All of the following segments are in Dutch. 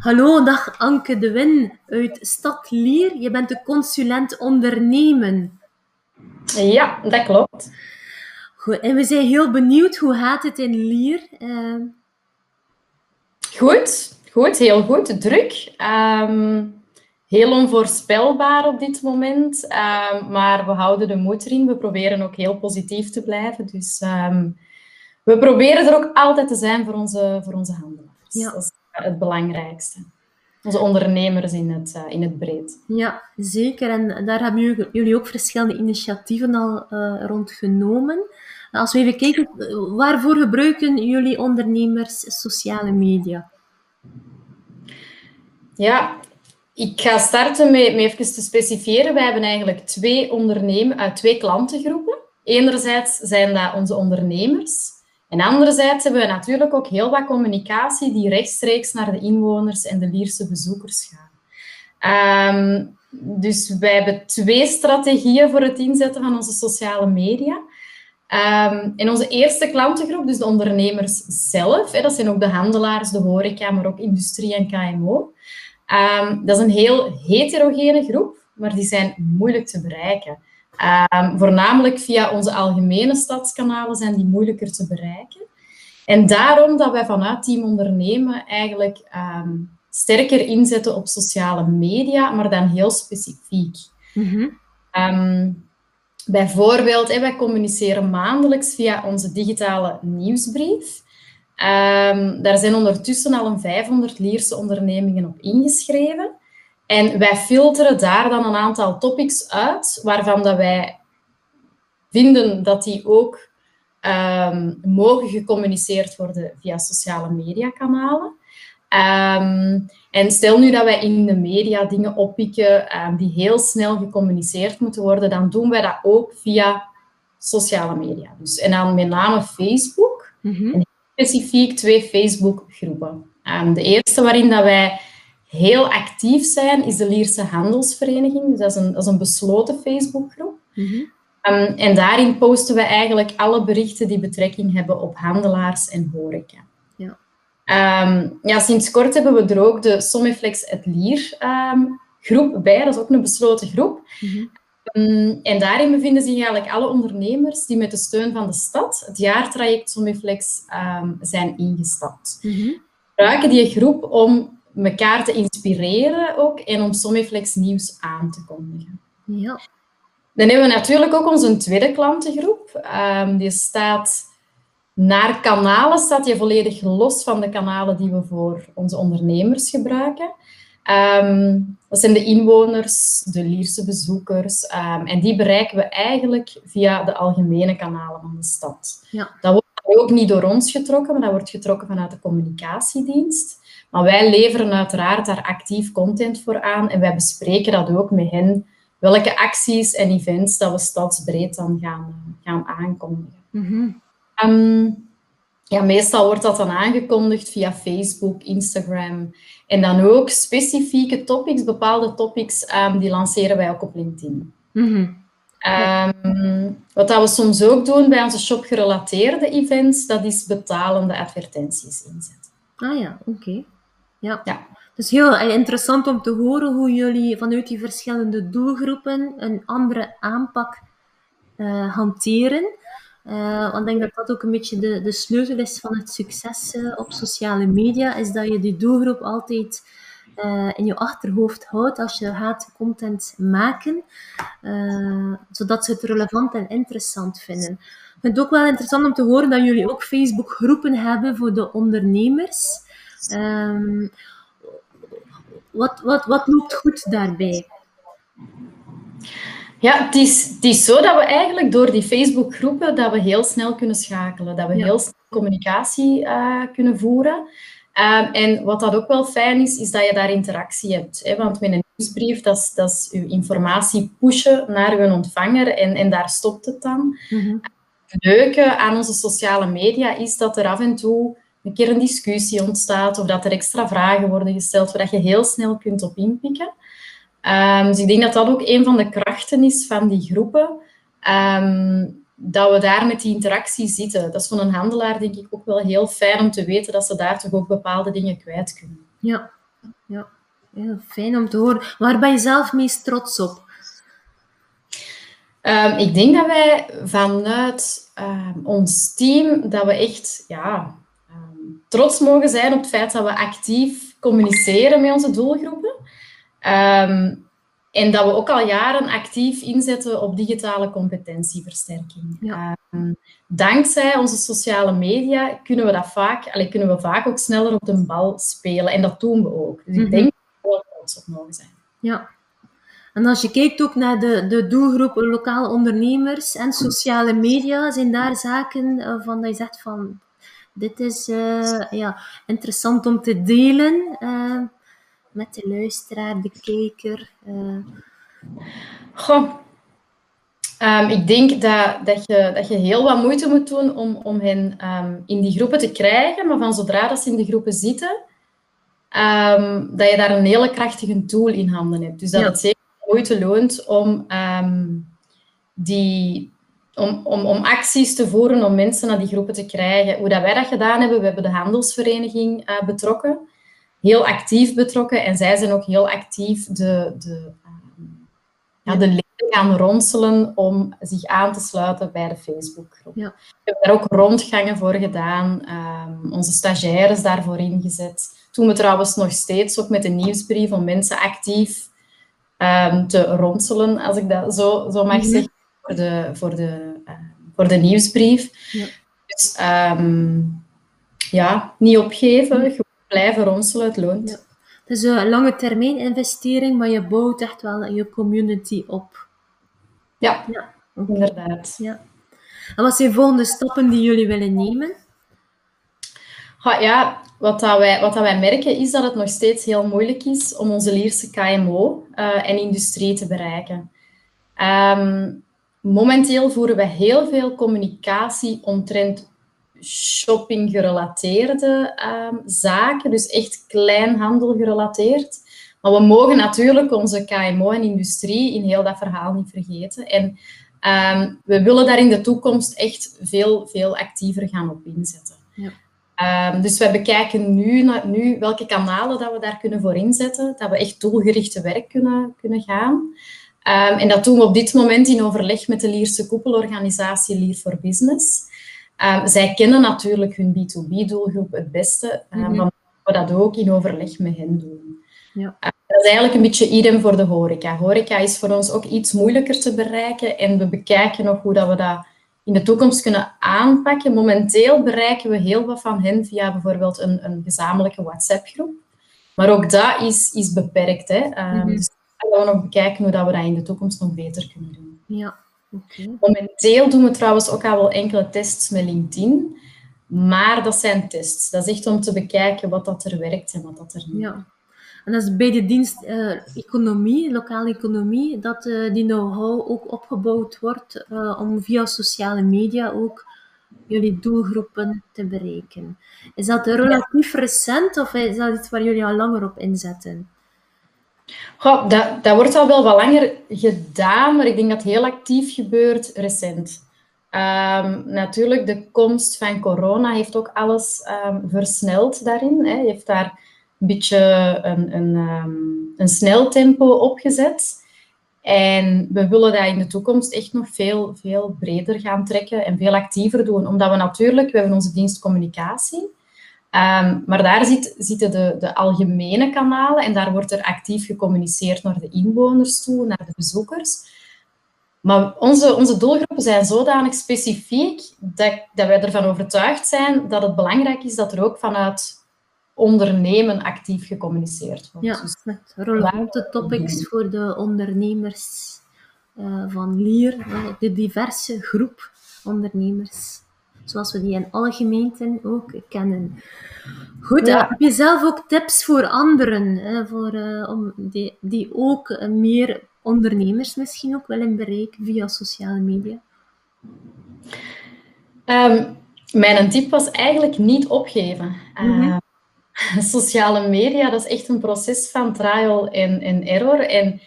Hallo, dag Anke de Win uit Stad Lier. Je bent de consulent ondernemen. Ja, dat klopt. Goed, en we zijn heel benieuwd, hoe gaat het in Lier? Uh... Goed, goed, heel goed. Druk. Ehm, heel onvoorspelbaar op dit moment, ehm, maar we houden de moed erin. We proberen ook heel positief te blijven. Dus um, we proberen er ook altijd te zijn voor onze, voor onze handelaars. Ja. Het belangrijkste. Onze ondernemers in het, uh, in het breed. Ja, zeker. En daar hebben jullie ook verschillende initiatieven al uh, rond genomen. Als we even kijken, waarvoor gebruiken jullie ondernemers sociale media? Ja, ik ga starten met, met even te specifieren. Wij hebben eigenlijk twee, ondernemen, uh, twee klantengroepen. Enerzijds zijn dat onze ondernemers. En anderzijds hebben we natuurlijk ook heel wat communicatie die rechtstreeks naar de inwoners en de Lierse bezoekers gaat. Um, dus wij hebben twee strategieën voor het inzetten van onze sociale media. Um, onze eerste klantengroep, dus de ondernemers zelf, hè, dat zijn ook de handelaars, de horeca, maar ook industrie en KMO. Um, dat is een heel heterogene groep, maar die zijn moeilijk te bereiken. Um, voornamelijk via onze algemene stadskanalen zijn die moeilijker te bereiken. En daarom dat wij vanuit Team Ondernemen eigenlijk um, sterker inzetten op sociale media, maar dan heel specifiek. Mm -hmm. um, bijvoorbeeld, hey, wij communiceren maandelijks via onze digitale nieuwsbrief. daar zijn ondertussen al een 500 Lierse ondernemingen op ingeschreven. En wij filteren daar dan een aantal topics uit, waarvan dat wij vinden dat die ook um, mogen gecommuniceerd worden via sociale mediakanalen. Um, en stel nu dat wij in de media dingen oppikken um, die heel snel gecommuniceerd moeten worden, dan doen wij dat ook via sociale media. Dus, en dan met name Facebook. Mm -hmm. En specifiek twee Facebook-groepen. de eerste waarin dat wij heel actief zijn, is de Lierse Handelsvereniging. Dus dat is een, dat is een besloten Facebookgroep. Mm -hmm. um, en daarin posten we eigenlijk alle berichten die betrekking hebben op handelaars en horeca. Ja. Um, ja, sinds kort hebben we er ook de Sommeflex het Lier um, groep bij. Dat is ook een besloten groep. Mm -hmm. en daarin bevinden zich eigenlijk alle ondernemers die met de steun van de stad het jaartraject Sommeflex zijn ingestapt. Mm -hmm. We gebruiken die groep om elkaar te inspireren ook en om Sommiflex nieuws aan te kondigen. Ja. Dan hebben we natuurlijk ook onze tweede klantengroep. Um, die staat naar kanalen, staat die volledig los van de kanalen die we voor onze ondernemers gebruiken. Um, dat zijn de inwoners, de Lierse bezoekers. Um, en die bereiken we eigenlijk via de algemene kanalen van de stad. Ja. Dat wordt ook niet door ons getrokken, maar dat wordt getrokken vanuit de communicatiedienst. Maar wij leveren uiteraard daar actief content voor aan en wij bespreken dat ook met hen, welke acties en events dat we stadsbreed dan gaan, gaan aankondigen. Mm um, ja, meestal wordt dat dan aangekondigd via Facebook, Instagram en dan ook specifieke topics, bepaalde topics, um, die lanceren wij ook op LinkedIn. Mm -hmm. Um, wat dat we soms ook doen bij onze shop-gerelateerde events, dat is betalende advertenties inzetten. Ah ja, oké. Ja. ja. Dus heel interessant om te horen hoe jullie vanuit die verschillende doelgroepen een andere aanpak uh, hanteren. Uh, want ik denk dat dat ook een beetje de, de sleutel is van het succes op sociale media, is dat je die doelgroep altijd in je achterhoofd houdt als je gaat content maken, zodat ze het relevant en interessant vinden. Ik vind het ook wel interessant om te horen dat jullie ook Facebook groepen hebben voor de ondernemers. Um, wat, wat, wat loopt goed daarbij? Ja, het is, het is zo dat we eigenlijk door die Facebookgroepen dat we heel snel kunnen schakelen, dat we heel snel communicatie uh, kunnen voeren. Um, en wat dat ook wel fijn is, is dat je daar interactie hebt. Hè? Want met een nieuwsbrief, dat is, dat is uw informatie pushen naar uw ontvanger en, en daar stopt het dan. Mm -hmm. Het leuke aan onze sociale media is dat er af en toe een keer een discussie ontstaat of dat er extra vragen worden gesteld waar je heel snel kunt op inpikken. Um, dus ik denk dat dat ook een van de krachten is van die groepen. Um, dat we daar met die interactie zitten. Dat is voor een handelaar denk ik ook wel heel fijn om te weten dat ze daar toch ook bepaalde dingen kwijt kunnen. Ja, ja. Heel fijn om te horen. Waar ben je zelf meest trots op? Ehm, ik denk dat wij vanuit ehm, ons team, dat we echt ja, ehm, trots mogen zijn op het feit dat we actief communiceren met onze doelgroepen. en dat we ook al jaren actief inzetten op digitale competentieversterking. Ja. dankzij onze sociale media kunnen we, dat vaak, allee, kunnen we vaak ook sneller op de bal spelen. En dat doen we ook. Dus ik mhm. denk dat we trots op mogen zijn. Ja, en als je kijkt ook naar de, de doelgroep lokale ondernemers en sociale media, zijn daar zaken uh, van dat je zegt van dit is uh, ja, interessant om te delen uh, met de luisteraar, de kijker. Goh, um, ik denk dat, dat, je, dat je heel wat moeite moet doen om, om hen um, in die groepen te krijgen, maar van zodra dat ze in de groepen zitten, um, dat je daar een hele krachtige tool in handen hebt. Dus dat het zeker moeite loont om, ehm, die, om, om, om acties te voeren om mensen naar die groepen te krijgen. Hoe dat wij dat gedaan hebben, we hebben de handelsvereniging uh, betrokken, heel actief betrokken. En zij zijn ook heel actief de, de, uh, ja, de leden gaan ronselen om zich aan te sluiten bij de Facebookgroep. Ja. We hebben daar ook rondgangen voor gedaan, um, onze stagiaires daarvoor ingezet. Toen we trouwens nog steeds ook met de nieuwsbrief om mensen actief um, te ronselen, als ik dat zo, zo mag mhm. zeggen, voor de, voor de, voor de nieuwsbrief. Ja. Dus um, ja, niet opgeven, gewoon blijven ronselen, het loont. Ja. Het is een lange termijn investering, maar je bouwt echt wel je community op. Ja, ja. inderdaad. Ja. En wat zijn volgende stappen die jullie willen nemen? ja, wat, dat wij, wat dat wij merken is dat het nog steeds heel moeilijk is om onze Lierse KMO uh, en industrie te bereiken. Um, momenteel voeren we heel veel communicatie omtrent shopping-gerelateerde um, zaken, dus echt kleinhandel gerelateerd. Maar we mogen natuurlijk onze KMO en industrie in heel dat verhaal niet vergeten. En um, we willen daar in de toekomst echt veel, veel actiever gaan op inzetten. Ja. Um, dus we bekijken nu, nu welke kanalen dat we daar kunnen voor inzetten, dat we echt doelgerichte werk kunnen, kunnen gaan. Um, en dat doen we op dit moment in overleg met de Lierse koepelorganisatie Lier for Business. Um, zij kennen natuurlijk hun B2B-doelgroep het beste, mm -hmm. maar we dat ook in overleg met hen doen. Ja. dat is eigenlijk een beetje idem voor de horeca. Horeca is voor ons ook iets moeilijker te bereiken en we bekijken nog hoe dat we dat in de toekomst kunnen aanpakken. Momenteel bereiken we heel wat van hen via bijvoorbeeld een, een gezamenlijke WhatsApp-groep. Maar ook dat is, is beperkt. Hè. Um, Dus dan gaan we nog bekijken hoe dat we dat in de toekomst nog beter kunnen doen. Ja, okay. Momenteel doen we trouwens ook al wel enkele tests met LinkedIn. Maar dat zijn tests. Dat is echt om te bekijken wat dat er werkt en wat dat er niet. Ja. En dat is bij de dienst uh, economie, lokale economie, dat uh, die know-how ook opgebouwd wordt uh, om via sociale media ook jullie doelgroepen te bereiken. Is dat relatief recent of is dat iets waar jullie al langer op inzetten? Goh, dat, dat wordt al wel wat langer gedaan, maar ik denk dat het heel actief gebeurt recent. Um, natuurlijk, de komst van corona heeft ook alles um, versneld daarin. Hè. Heeft daar een beetje een, een, um, een snel tempo opgezet. En we willen dat in de toekomst echt nog veel, veel breder gaan trekken en veel actiever doen. Omdat we natuurlijk, we hebben onze dienst communicatie, um, maar daar zit, zitten de, de algemene kanalen en daar wordt er actief gecommuniceerd naar de inwoners toe, naar de bezoekers. Maar onze, onze doelgroepen zijn zodanig specifiek dat, dat wij ervan overtuigd zijn dat het belangrijk is dat er ook vanuit ondernemen actief gecommuniceerd wordt. Ja, dus met relevante topics voor de ondernemers uh, van Lier, de diverse groep ondernemers, zoals we die in alle gemeenten ook kennen. Goed, ja. heb je zelf ook tips voor anderen, hè, voor, uh, om die, die ook uh, meer ondernemers misschien ook willen bereiken via sociale media? Um, mijn tip was eigenlijk niet opgeven. Mm -hmm. sociale media, dat is echt een proces van trial en, en error. En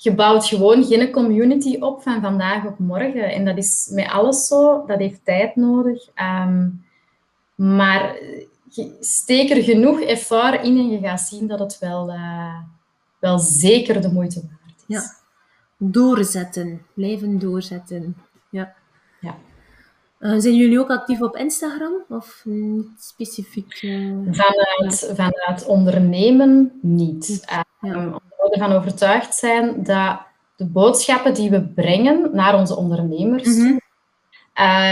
je bouwt gewoon geen community op van vandaag op morgen. En dat is met alles zo. Dat heeft tijd nodig. Um, maar steek er genoeg effort in en je gaat zien dat het wel, uh, wel zeker de moeite waard is. Ja. Doorzetten. Blijven doorzetten. Ja. ja. Uh, zijn jullie ook actief op Instagram of niet specifiek? Uh... Vanuit, vanuit ondernemen niet. Ja. Um, omdat we ervan overtuigd zijn dat de boodschappen die we brengen naar onze ondernemers, mm -hmm.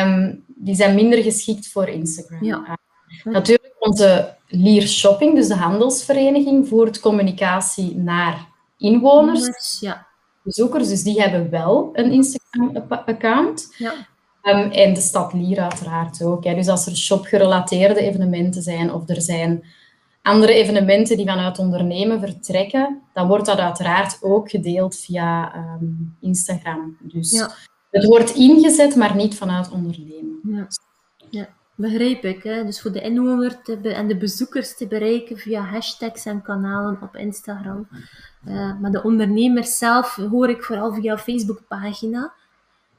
um, die zijn minder geschikt voor Instagram. Ja. Uh, natuurlijk, onze Lier Shopping, dus de handelsvereniging, voert communicatie naar inwoners, ja. bezoekers. Dus die hebben wel een Instagram-account. Ja. Um, en de stad Lier uiteraard ook. Hè. Dus als er shopgerelateerde evenementen zijn of er zijn andere evenementen die vanuit ondernemen vertrekken, dan wordt dat uiteraard ook gedeeld via um, Instagram. Dus ja. het wordt ingezet, maar niet vanuit ondernemen. Ja, ja. begrijp ik. Hè? Dus voor de inwoner te en de bezoekers te bereiken via hashtags en kanalen op Instagram. Uh, maar de ondernemers zelf hoor ik vooral via Facebookpagina,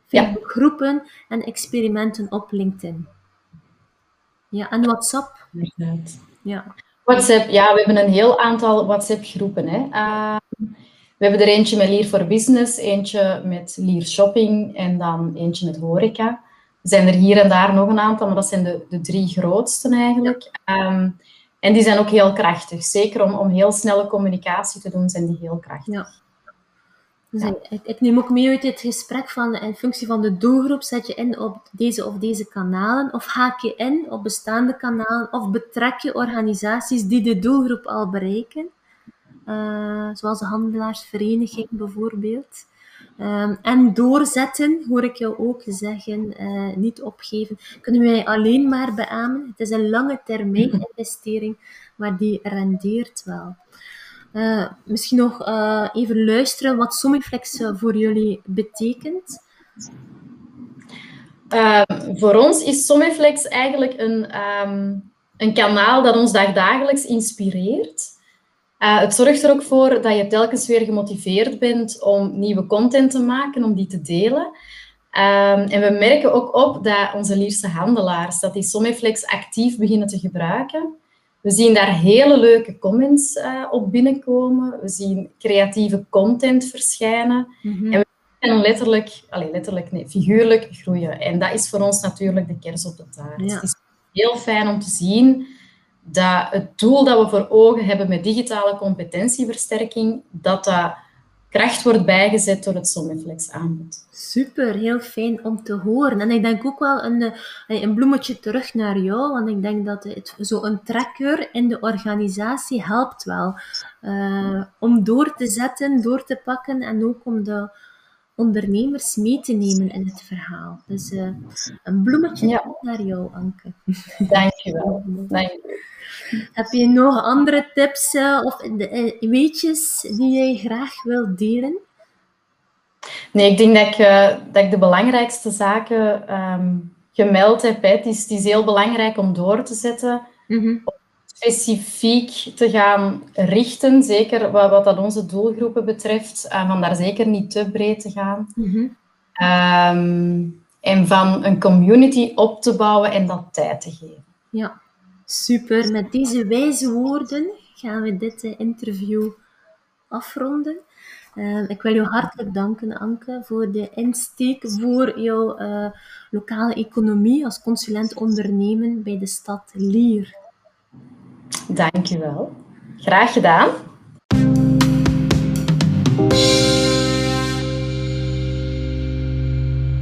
Facebookgroepen en experimenten op LinkedIn. Ja, en WhatsApp. Inderdaad. Ja. WhatsApp, ja, we hebben een heel aantal WhatsApp-groepen. Uh, we hebben er eentje met Lier voor Business, eentje met Lier Shopping en dan eentje met horeca. Er zijn er hier en daar nog een aantal, maar dat zijn de, de drie grootste eigenlijk. Um, en die zijn ook heel krachtig. Zeker om, om heel snelle communicatie te doen, zijn die heel krachtig. Ja. Dus ja. ik, ik, neem ook mee uit dit gesprek van in functie van de doelgroep zet je in op deze of deze kanalen of haak je in op bestaande kanalen of betrek je organisaties die de doelgroep al bereiken, uh, zoals de handelaarsvereniging bijvoorbeeld. Um, en doorzetten, hoor ik jou ook zeggen, uh, niet opgeven. Kunnen wij alleen maar beamen. Het is een lange termijn investering, maar die rendeert wel. Uh, misschien nog uh, even luisteren wat Somiflex voor jullie betekent. Voor ons is Somiflex eigenlijk een, um, een kanaal dat ons dagdagelijks inspireert. het zorgt er ook voor dat je telkens weer gemotiveerd bent om nieuwe content te maken, om die te delen. Um, en we merken ook op dat onze Lierse handelaars dat die Somiflex actief beginnen te gebruiken. We zien daar hele leuke comments uh, op binnenkomen. We zien creatieve content verschijnen. Mhm. En we zien letterlijk, allez, letterlijk nee, figuurlijk groeien. En dat is voor ons natuurlijk de kers op de taart. Ja. Het is heel fijn om te zien dat het doel dat we voor ogen hebben met digitale competentieversterking, dat dat kracht wordt bijgezet door het Somniflex aanbod. Super, heel fijn om te horen. En ik denk ook wel een, eh, een bloemetje terug naar jou, want ik denk dat het, zo'n trekker in de organisatie helpt wel uh, om door te zetten, door te pakken en ook om de ondernemers mee te nemen in het verhaal. Dus uh, een bloemetje ja. naar jou, Anke. Dankjewel. Dankjewel. Heb je nog andere tips uh, of uh, weetjes die jij graag wilt delen? Nee, ik denk dat ik, uh, dat ik de belangrijkste zaken um, gemeld heb. Hè. Het, is, het is heel belangrijk om door te zetten. Mm -hmm. Specifiek te gaan richten, zeker wat, wat dat onze doelgroepen betreft. van daar zeker niet te breed te gaan. Mm -hmm. um, en van een community op te bouwen en dat tijd te geven. Ja. Super, met deze wijze woorden gaan we dit uh, interview afronden. Uh, ik wil jou hartelijk danken, Anke, voor de insteek voor jouw uh, lokale economie als consulent ondernemen bij de stad Lier. Dankjewel. Graag gedaan.